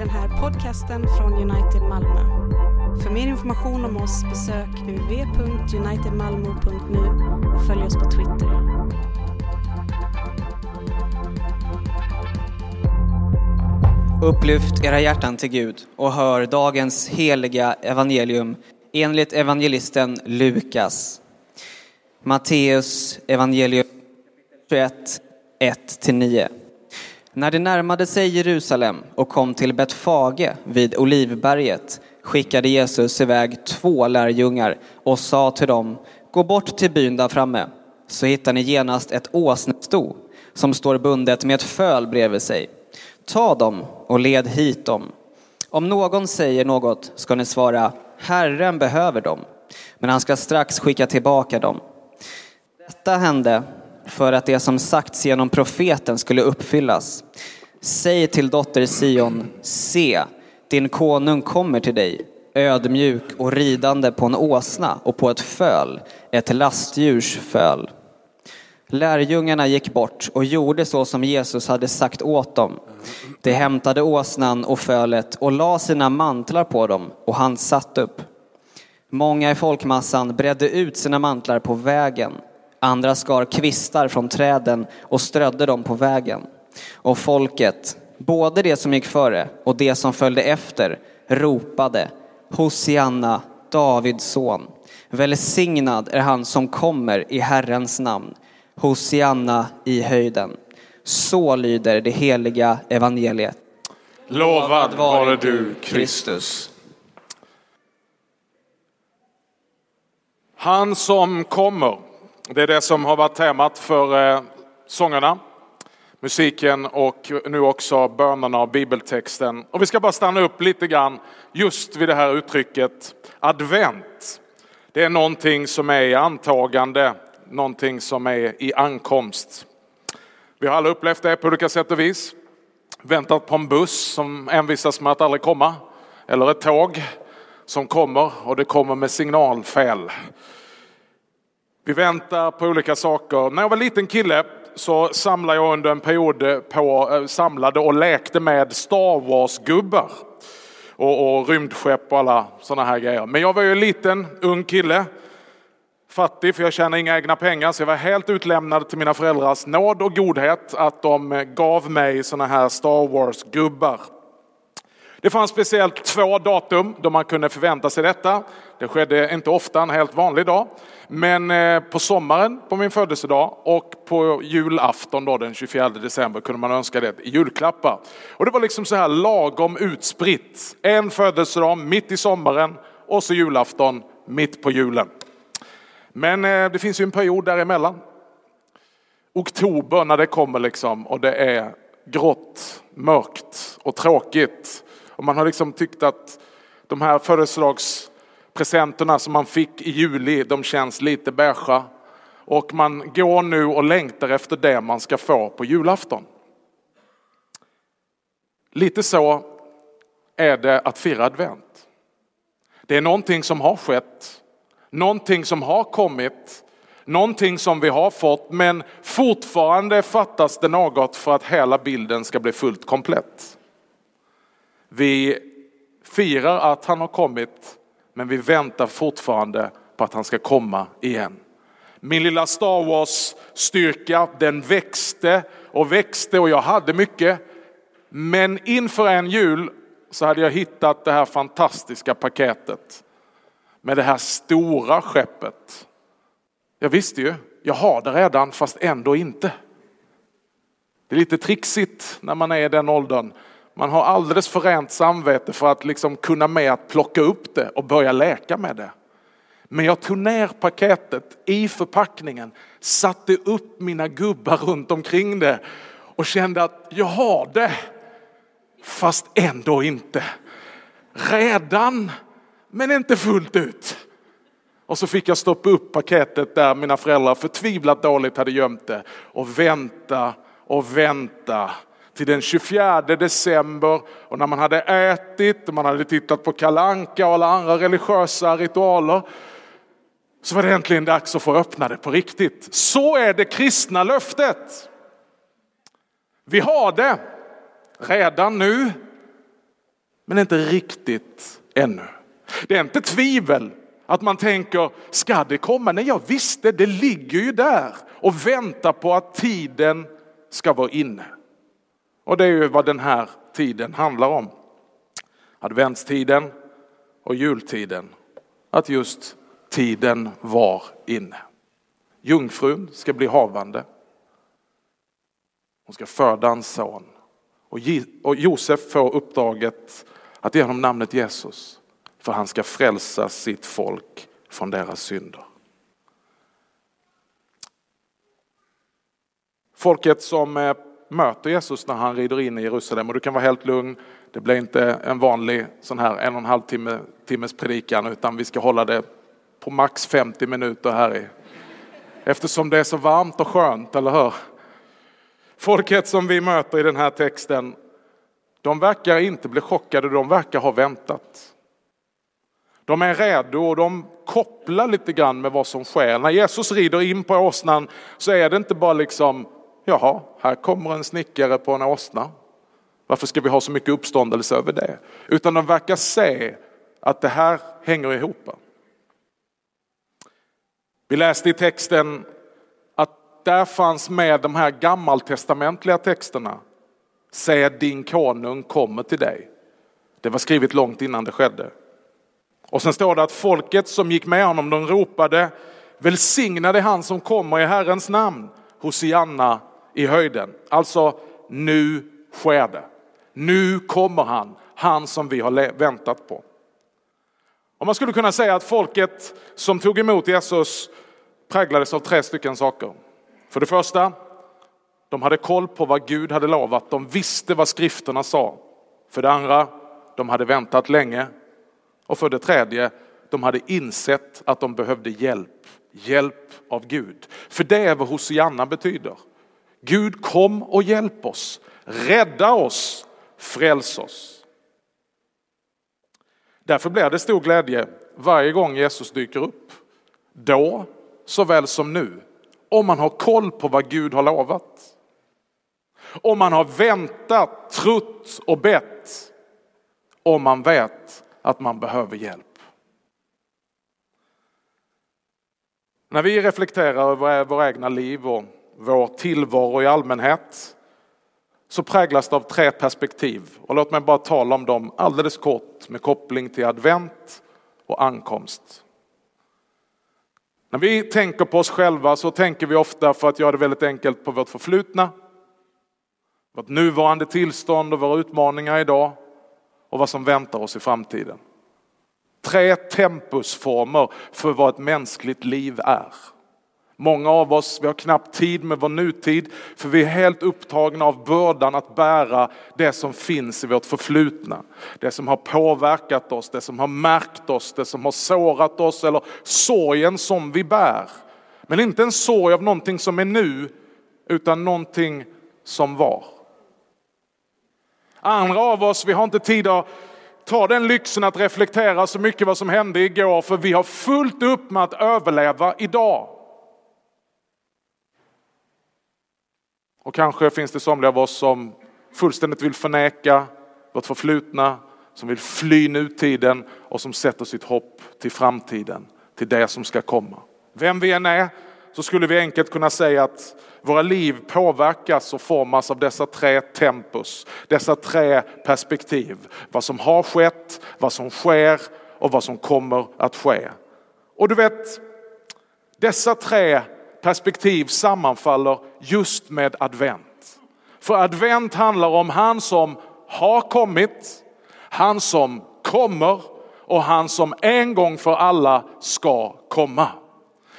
den här podcasten från United Malmö. För mer information om oss besök www.unitedmalmo.nu och följ oss på Twitter. Upplyft era hjärtan till Gud och hör dagens heliga evangelium enligt evangelisten Lukas. Matteus evangelium 21, 1-9. När de närmade sig Jerusalem och kom till Betfage vid Olivberget skickade Jesus iväg två lärjungar och sa till dem, gå bort till byn där framme, så hittar ni genast ett åsnesto som står bundet med ett föl bredvid sig. Ta dem och led hit dem. Om någon säger något ska ni svara, Herren behöver dem, men han ska strax skicka tillbaka dem. Detta hände för att det som sagts genom profeten skulle uppfyllas. Säg till dotter Sion, se, din konung kommer till dig, ödmjuk och ridande på en åsna och på ett föl, ett lastdjurs föl. Lärjungarna gick bort och gjorde så som Jesus hade sagt åt dem. De hämtade åsnan och fölet och la sina mantlar på dem och han satt upp. Många i folkmassan bredde ut sina mantlar på vägen. Andra skar kvistar från träden och strödde dem på vägen. Och folket, både det som gick före och det som följde efter, ropade Hosianna, Davids son. Välsignad är han som kommer i Herrens namn. Hosianna i höjden. Så lyder det heliga evangeliet. Lovad vare du, Kristus. Han som kommer, det är det som har varit temat för eh, sångerna, musiken och nu också bönerna och bibeltexten. Och vi ska bara stanna upp lite grann just vid det här uttrycket advent. Det är någonting som är i antagande, någonting som är i ankomst. Vi har alla upplevt det på olika sätt och vis. Väntat på en buss som envisas med att aldrig komma. Eller ett tåg som kommer och det kommer med signalfel. Vi väntar på olika saker. När jag var liten kille så samlade jag under en period på, eh, samlade och lekte med Star Wars-gubbar. Och, och rymdskepp och alla sådana här grejer. Men jag var ju en liten, ung kille fattig för jag tjänar inga egna pengar så jag var helt utlämnad till mina föräldrars nåd och godhet att de eh, gav mig sådana här Star Wars-gubbar. Det fanns speciellt två datum då man kunde förvänta sig detta. Det skedde inte ofta, en helt vanlig dag. Men eh, på sommaren på min födelsedag och på julafton då, den 24 december kunde man önska det i julklappar. Och det var liksom så här lagom utspritt. En födelsedag mitt i sommaren och så julafton mitt på julen. Men eh, det finns ju en period däremellan. Oktober när det kommer liksom och det är grått, mörkt och tråkigt. Och man har liksom tyckt att de här födelsedags Presenterna som man fick i juli, de känns lite beiga Och man går nu och längtar efter det man ska få på julafton. Lite så är det att fira advent. Det är någonting som har skett någonting som har kommit, någonting som vi har fått, men fortfarande fattas det något för att hela bilden ska bli fullt komplett. Vi firar att han har kommit, men vi väntar fortfarande på att han ska komma igen. Min lilla Star Wars-styrka, den växte och växte och jag hade mycket. Men inför en jul så hade jag hittat det här fantastiska paketet med det här stora skeppet. Jag visste ju, jag har det redan fast ändå inte. Det är lite trixigt när man är i den åldern. Man har alldeles för rent samvete för att liksom kunna med att plocka upp det och börja leka med det. Men jag tog ner paketet i förpackningen, satte upp mina gubbar runt omkring det och kände att jag har det. Fast ändå inte. Redan men inte fullt ut. Och så fick jag stoppa upp paketet där mina föräldrar förtvivlat dåligt hade gömt det och vänta och vänta till den 24 december och när man hade ätit och man hade tittat på kalanka och alla andra religiösa ritualer så var det äntligen dags att få öppna det på riktigt. Så är det kristna löftet. Vi har det redan nu men inte riktigt ännu. Det är inte tvivel att man tänker, ska det komma? Nej, jag visste, det ligger ju där och väntar på att tiden ska vara inne. Och det är ju vad den här tiden handlar om. Adventstiden och jultiden. Att just tiden var inne. Jungfrun ska bli havande. Hon ska föda en son. Och Josef får uppdraget att ge honom namnet Jesus. För han ska frälsa sitt folk från deras synder. Folket som eh, möter Jesus när han rider in i Jerusalem och du kan vara helt lugn. Det blir inte en vanlig sån här en och en halv timme, timmes predikan utan vi ska hålla det på max 50 minuter här i. Eftersom det är så varmt och skönt, eller hur? Folket som vi möter i den här texten, de verkar inte bli chockade, de verkar ha väntat. De är redo och de kopplar lite grann med vad som sker. När Jesus rider in på åsnan så är det inte bara liksom, jaha, här kommer en snickare på en åsna. Varför ska vi ha så mycket uppståndelse över det? Utan de verkar se att det här hänger ihop. Vi läste i texten att där fanns med de här gammaltestamentliga texterna. Se din konung kommer till dig. Det var skrivet långt innan det skedde. Och sen står det att folket som gick med honom, de ropade välsignade han som kommer i Herrens namn, Hosianna i höjden. Alltså, nu sker det. Nu kommer han, han som vi har väntat på. Och man skulle kunna säga att folket som tog emot Jesus präglades av tre stycken saker. För det första, de hade koll på vad Gud hade lovat. De visste vad skrifterna sa. För det andra, de hade väntat länge. Och för det tredje, de hade insett att de behövde hjälp. Hjälp av Gud. För det är vad Hosianna betyder. Gud kom och hjälp oss. Rädda oss. Fräls oss. Därför blir det stor glädje varje gång Jesus dyker upp. Då såväl som nu. Om man har koll på vad Gud har lovat. Om man har väntat, trott och bett. Om man vet att man behöver hjälp. När vi reflekterar över våra egna liv och vår tillvaro i allmänhet så präglas det av tre perspektiv. Och låt mig bara tala om dem alldeles kort med koppling till advent och ankomst. När vi tänker på oss själva så tänker vi ofta, för att göra det väldigt enkelt, på vårt förflutna, vårt nuvarande tillstånd och våra utmaningar idag och vad som väntar oss i framtiden. Tre tempusformer för vad ett mänskligt liv är. Många av oss, vi har knappt tid med vår nutid för vi är helt upptagna av bördan att bära det som finns i vårt förflutna. Det som har påverkat oss, det som har märkt oss, det som har sårat oss eller sorgen som vi bär. Men inte en sorg av någonting som är nu utan någonting som var. Andra av oss, vi har inte tid att ta den lyxen att reflektera så mycket vad som hände igår för vi har fullt upp med att överleva idag. Och kanske finns det somliga av oss som fullständigt vill förneka vårt förflutna, som vill fly nutiden och som sätter sitt hopp till framtiden, till det som ska komma. Vem vi än är så skulle vi enkelt kunna säga att våra liv påverkas och formas av dessa tre tempus, dessa tre perspektiv. Vad som har skett, vad som sker och vad som kommer att ske. Och du vet, dessa tre perspektiv sammanfaller just med advent. För advent handlar om han som har kommit, han som kommer och han som en gång för alla ska komma.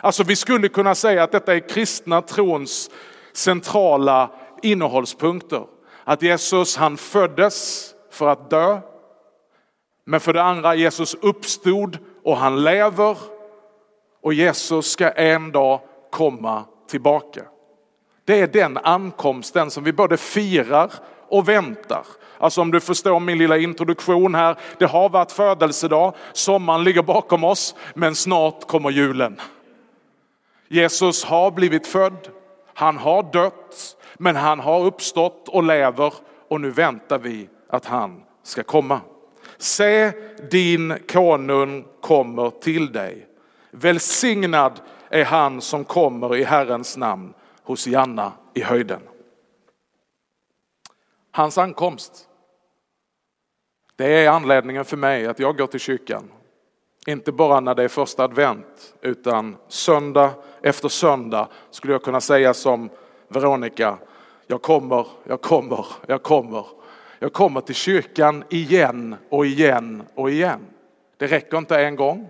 Alltså vi skulle kunna säga att detta är kristna trons centrala innehållspunkter. Att Jesus han föddes för att dö. Men för det andra Jesus uppstod och han lever. Och Jesus ska en dag komma tillbaka. Det är den ankomsten som vi både firar och väntar. Alltså om du förstår min lilla introduktion här. Det har varit födelsedag, sommaren ligger bakom oss, men snart kommer julen. Jesus har blivit född, han har dött, men han har uppstått och lever och nu väntar vi att han ska komma. Se, din konung kommer till dig. Välsignad är han som kommer i Herrens namn hos Janna i höjden. Hans ankomst. Det är anledningen för mig att jag går till kyrkan. Inte bara när det är första advent, utan söndag efter söndag skulle jag kunna säga som Veronica, jag kommer, jag kommer, jag kommer. Jag kommer till kyrkan igen och igen och igen. Det räcker inte en gång,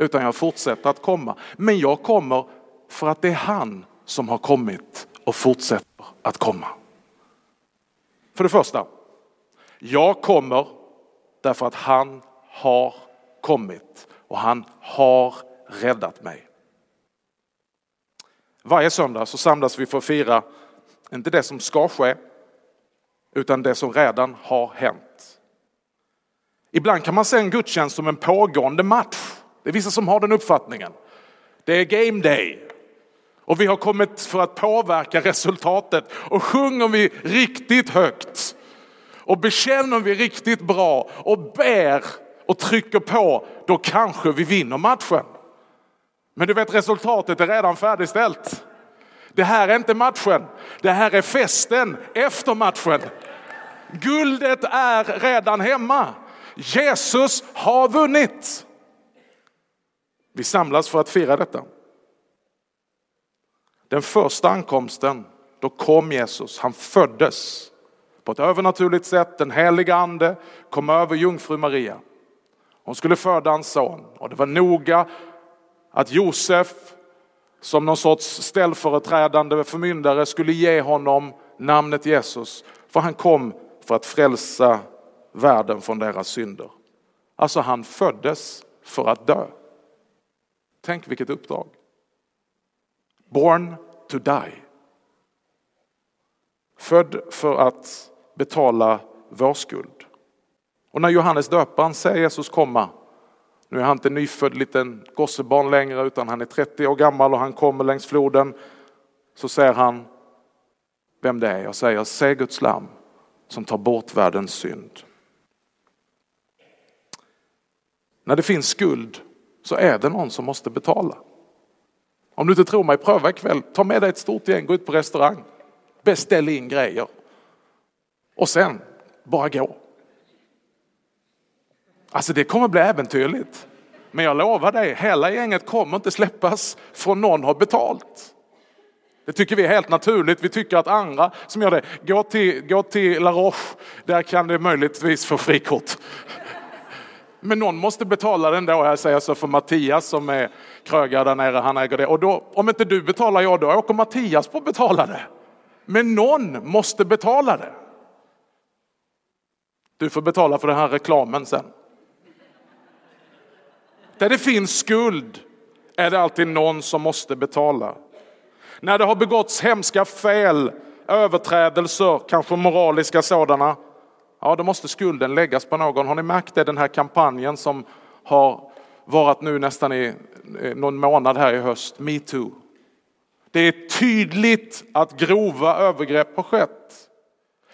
utan jag fortsätter att komma. Men jag kommer för att det är han som har kommit och fortsätter att komma. För det första, jag kommer därför att han har kommit och han har räddat mig. Varje söndag så samlas vi för att fira, inte det som ska ske, utan det som redan har hänt. Ibland kan man se en gudstjänst som en pågående match. Det är vissa som har den uppfattningen. Det är game day. Och vi har kommit för att påverka resultatet. Och sjunger vi riktigt högt och bekänner vi riktigt bra och ber och trycker på, då kanske vi vinner matchen. Men du vet resultatet är redan färdigställt. Det här är inte matchen, det här är festen efter matchen. Guldet är redan hemma. Jesus har vunnit. Vi samlas för att fira detta. Den första ankomsten, då kom Jesus, han föddes på ett övernaturligt sätt. Den heliga ande kom över jungfru Maria. Hon skulle föda en son och det var noga att Josef som någon sorts ställföreträdande förmyndare skulle ge honom namnet Jesus. För han kom för att frälsa världen från deras synder. Alltså han föddes för att dö. Tänk vilket uppdrag. Born to die. Född för att betala vår skuld. Och när Johannes döparen ser Jesus komma, nu är han inte nyfödd liten gossebarn längre utan han är 30 år gammal och han kommer längs floden, så ser han vem det är. Jag säger, se Guds lam som tar bort världens synd. När det finns skuld så är det någon som måste betala. Om du inte tror mig, pröva ikväll. Ta med dig ett stort gäng, gå ut på restaurang. Beställ in grejer. Och sen, bara gå. Alltså det kommer bli äventyrligt. Men jag lovar dig, hela gänget kommer inte släppas från någon har betalt. Det tycker vi är helt naturligt. Vi tycker att andra som gör det, gå till, gå till La Roche, där kan det möjligtvis få frikort. Men någon måste betala den då. Jag säger så för Mattias som är krögare där nere, han äger det. Och då, om inte du betalar jag, då åker Mattias på att betala det. Men någon måste betala det. Du får betala för den här reklamen sen. Där det finns skuld är det alltid någon som måste betala. När det har begåtts hemska fel, överträdelser, kanske moraliska sådana, ja då måste skulden läggas på någon. Har ni märkt det, den här kampanjen som har varit nu nästan i någon månad här i höst, metoo. Det är tydligt att grova övergrepp har skett.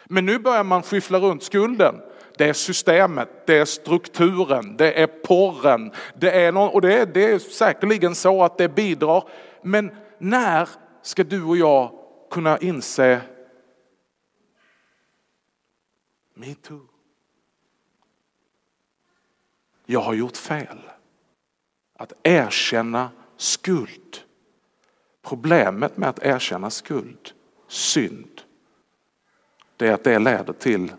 Men nu börjar man skyffla runt skulden. Det är systemet, det är strukturen, det är porren. Det är någon, och det är, det är säkerligen så att det bidrar. Men när ska du och jag kunna inse Me too. Jag har gjort fel. Att erkänna skuld. Problemet med att erkänna skuld, synd, det är att det leder till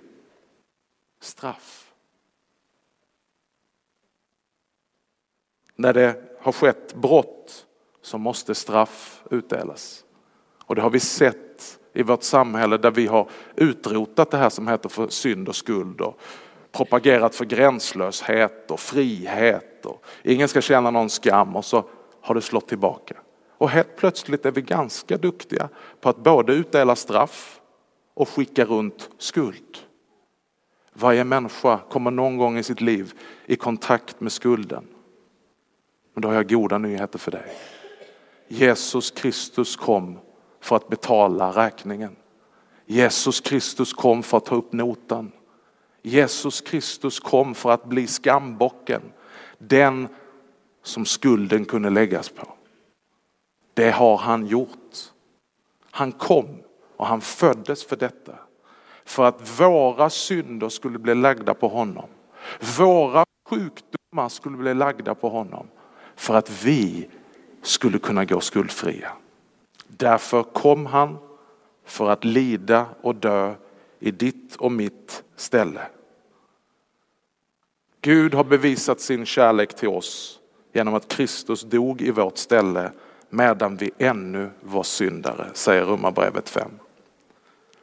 straff. När det har skett brott så måste straff utdelas. Och det har vi sett i vårt samhälle där vi har utrotat det här som heter för synd och skuld och propagerat för gränslöshet och frihet och ingen ska känna någon skam och så har det slått tillbaka. Och helt plötsligt är vi ganska duktiga på att både utdela straff och skicka runt skuld. Varje människa kommer någon gång i sitt liv i kontakt med skulden. Men då har jag goda nyheter för dig. Jesus Kristus kom för att betala räkningen. Jesus Kristus kom för att ta upp notan. Jesus Kristus kom för att bli skambocken. Den som skulden kunde läggas på. Det har han gjort. Han kom och han föddes för detta. För att våra synder skulle bli lagda på honom. Våra sjukdomar skulle bli lagda på honom. För att vi skulle kunna gå skuldfria. Därför kom han för att lida och dö i ditt och mitt ställe. Gud har bevisat sin kärlek till oss genom att Kristus dog i vårt ställe medan vi ännu var syndare, säger Romarbrevet 5.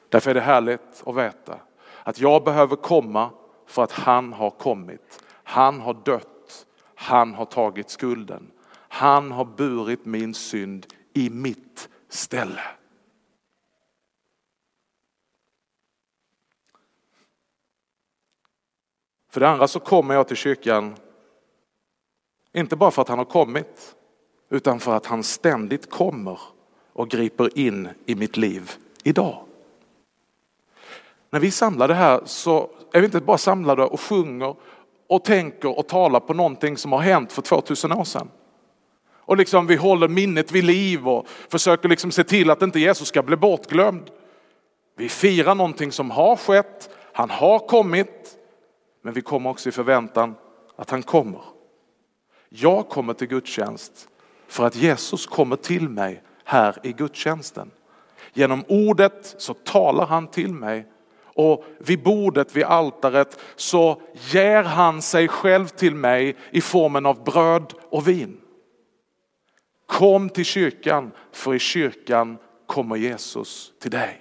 Därför är det härligt att veta att jag behöver komma för att han har kommit. Han har dött, han har tagit skulden. Han har burit min synd i mitt ställe. För det andra så kommer jag till kyrkan, inte bara för att han har kommit, utan för att han ständigt kommer och griper in i mitt liv idag. När vi är samlade här så är vi inte bara samlade och sjunger och tänker och talar på någonting som har hänt för 2000 år sedan. Och liksom vi håller minnet vid liv och försöker liksom se till att inte Jesus ska bli bortglömd. Vi firar någonting som har skett, han har kommit, men vi kommer också i förväntan att han kommer. Jag kommer till gudstjänst för att Jesus kommer till mig här i gudstjänsten. Genom ordet så talar han till mig och vid bordet, vid altaret så ger han sig själv till mig i formen av bröd och vin. Kom till kyrkan, för i kyrkan kommer Jesus till dig.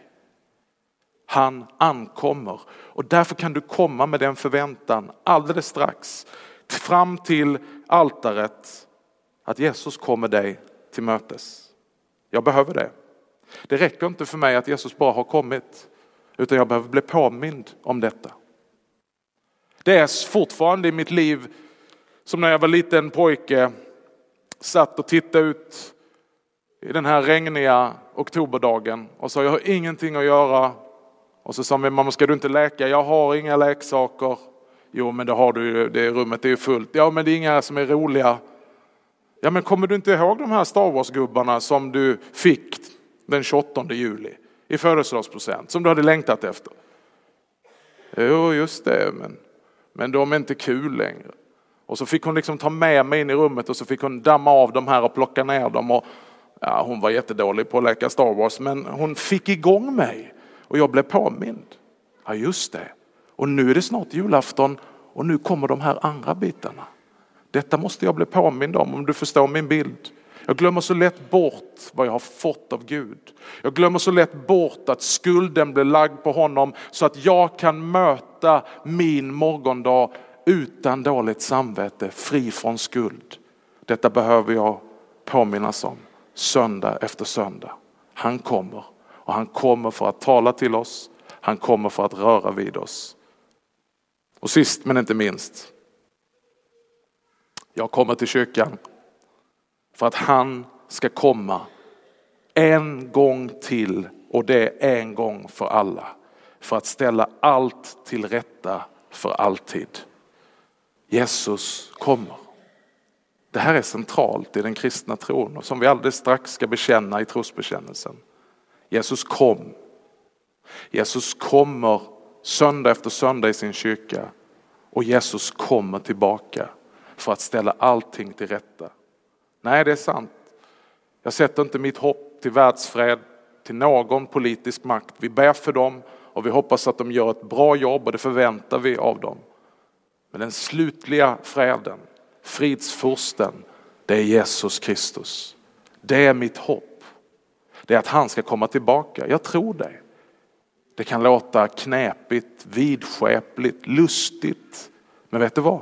Han ankommer och därför kan du komma med den förväntan alldeles strax fram till altaret att Jesus kommer dig till mötes. Jag behöver det. Det räcker inte för mig att Jesus bara har kommit utan jag behöver bli påmind om detta. Det är fortfarande i mitt liv som när jag var liten pojke satt och tittade ut i den här regniga oktoberdagen och sa jag har ingenting att göra. Och så sa min mamma, ska du inte läka? Jag har inga leksaker. Jo, men det har du ju det rummet är ju fullt. Ja, men det är inga som är roliga. Ja, men kommer du inte ihåg de här Star Wars-gubbarna som du fick den 28 juli i födelsedagspresent som du hade längtat efter? Jo, just det, men, men de är inte kul längre. Och så fick hon liksom ta med mig in i rummet och så fick hon damma av de här och plocka ner dem. Och, ja, hon var jättedålig på att leka Star Wars men hon fick igång mig och jag blev påmind. Ja just det. Och nu är det snart julafton och nu kommer de här andra bitarna. Detta måste jag bli påmind om om du förstår min bild. Jag glömmer så lätt bort vad jag har fått av Gud. Jag glömmer så lätt bort att skulden blir lagd på honom så att jag kan möta min morgondag utan dåligt samvete, fri från skuld. Detta behöver jag påminnas om söndag efter söndag. Han kommer och han kommer för att tala till oss. Han kommer för att röra vid oss. Och sist men inte minst. Jag kommer till kyrkan för att han ska komma en gång till och det är en gång för alla. För att ställa allt till rätta för alltid. Jesus kommer. Det här är centralt i den kristna tron och som vi alldeles strax ska bekänna i trosbekännelsen. Jesus kom. Jesus kommer söndag efter söndag i sin kyrka och Jesus kommer tillbaka för att ställa allting till rätta. Nej, det är sant. Jag sätter inte mitt hopp till världsfred, till någon politisk makt. Vi ber för dem och vi hoppas att de gör ett bra jobb och det förväntar vi av dem. Men den slutliga freden, fridsfursten, det är Jesus Kristus. Det är mitt hopp. Det är att han ska komma tillbaka. Jag tror det. Det kan låta knepigt, vidskepligt, lustigt. Men vet du vad?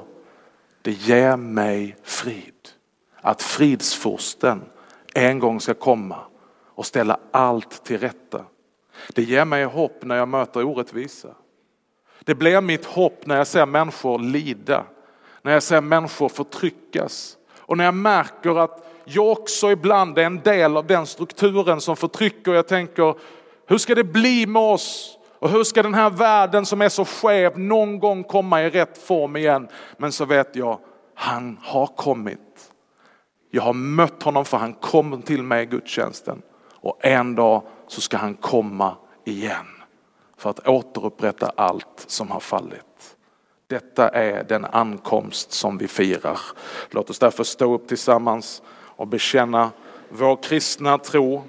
Det ger mig frid. Att fridsfursten en gång ska komma och ställa allt till rätta. Det ger mig hopp när jag möter orättvisa. Det blir mitt hopp när jag ser människor lida, när jag ser människor förtryckas och när jag märker att jag också ibland är en del av den strukturen som förtrycker. Jag tänker, hur ska det bli med oss Och hur ska den här världen som är så skev någon gång komma i rätt form igen? Men så vet jag, han har kommit. Jag har mött honom för han kom till mig i gudstjänsten. Och en dag så ska han komma igen för att återupprätta allt som har fallit. Detta är den ankomst som vi firar. Låt oss därför stå upp tillsammans och bekänna vår kristna tro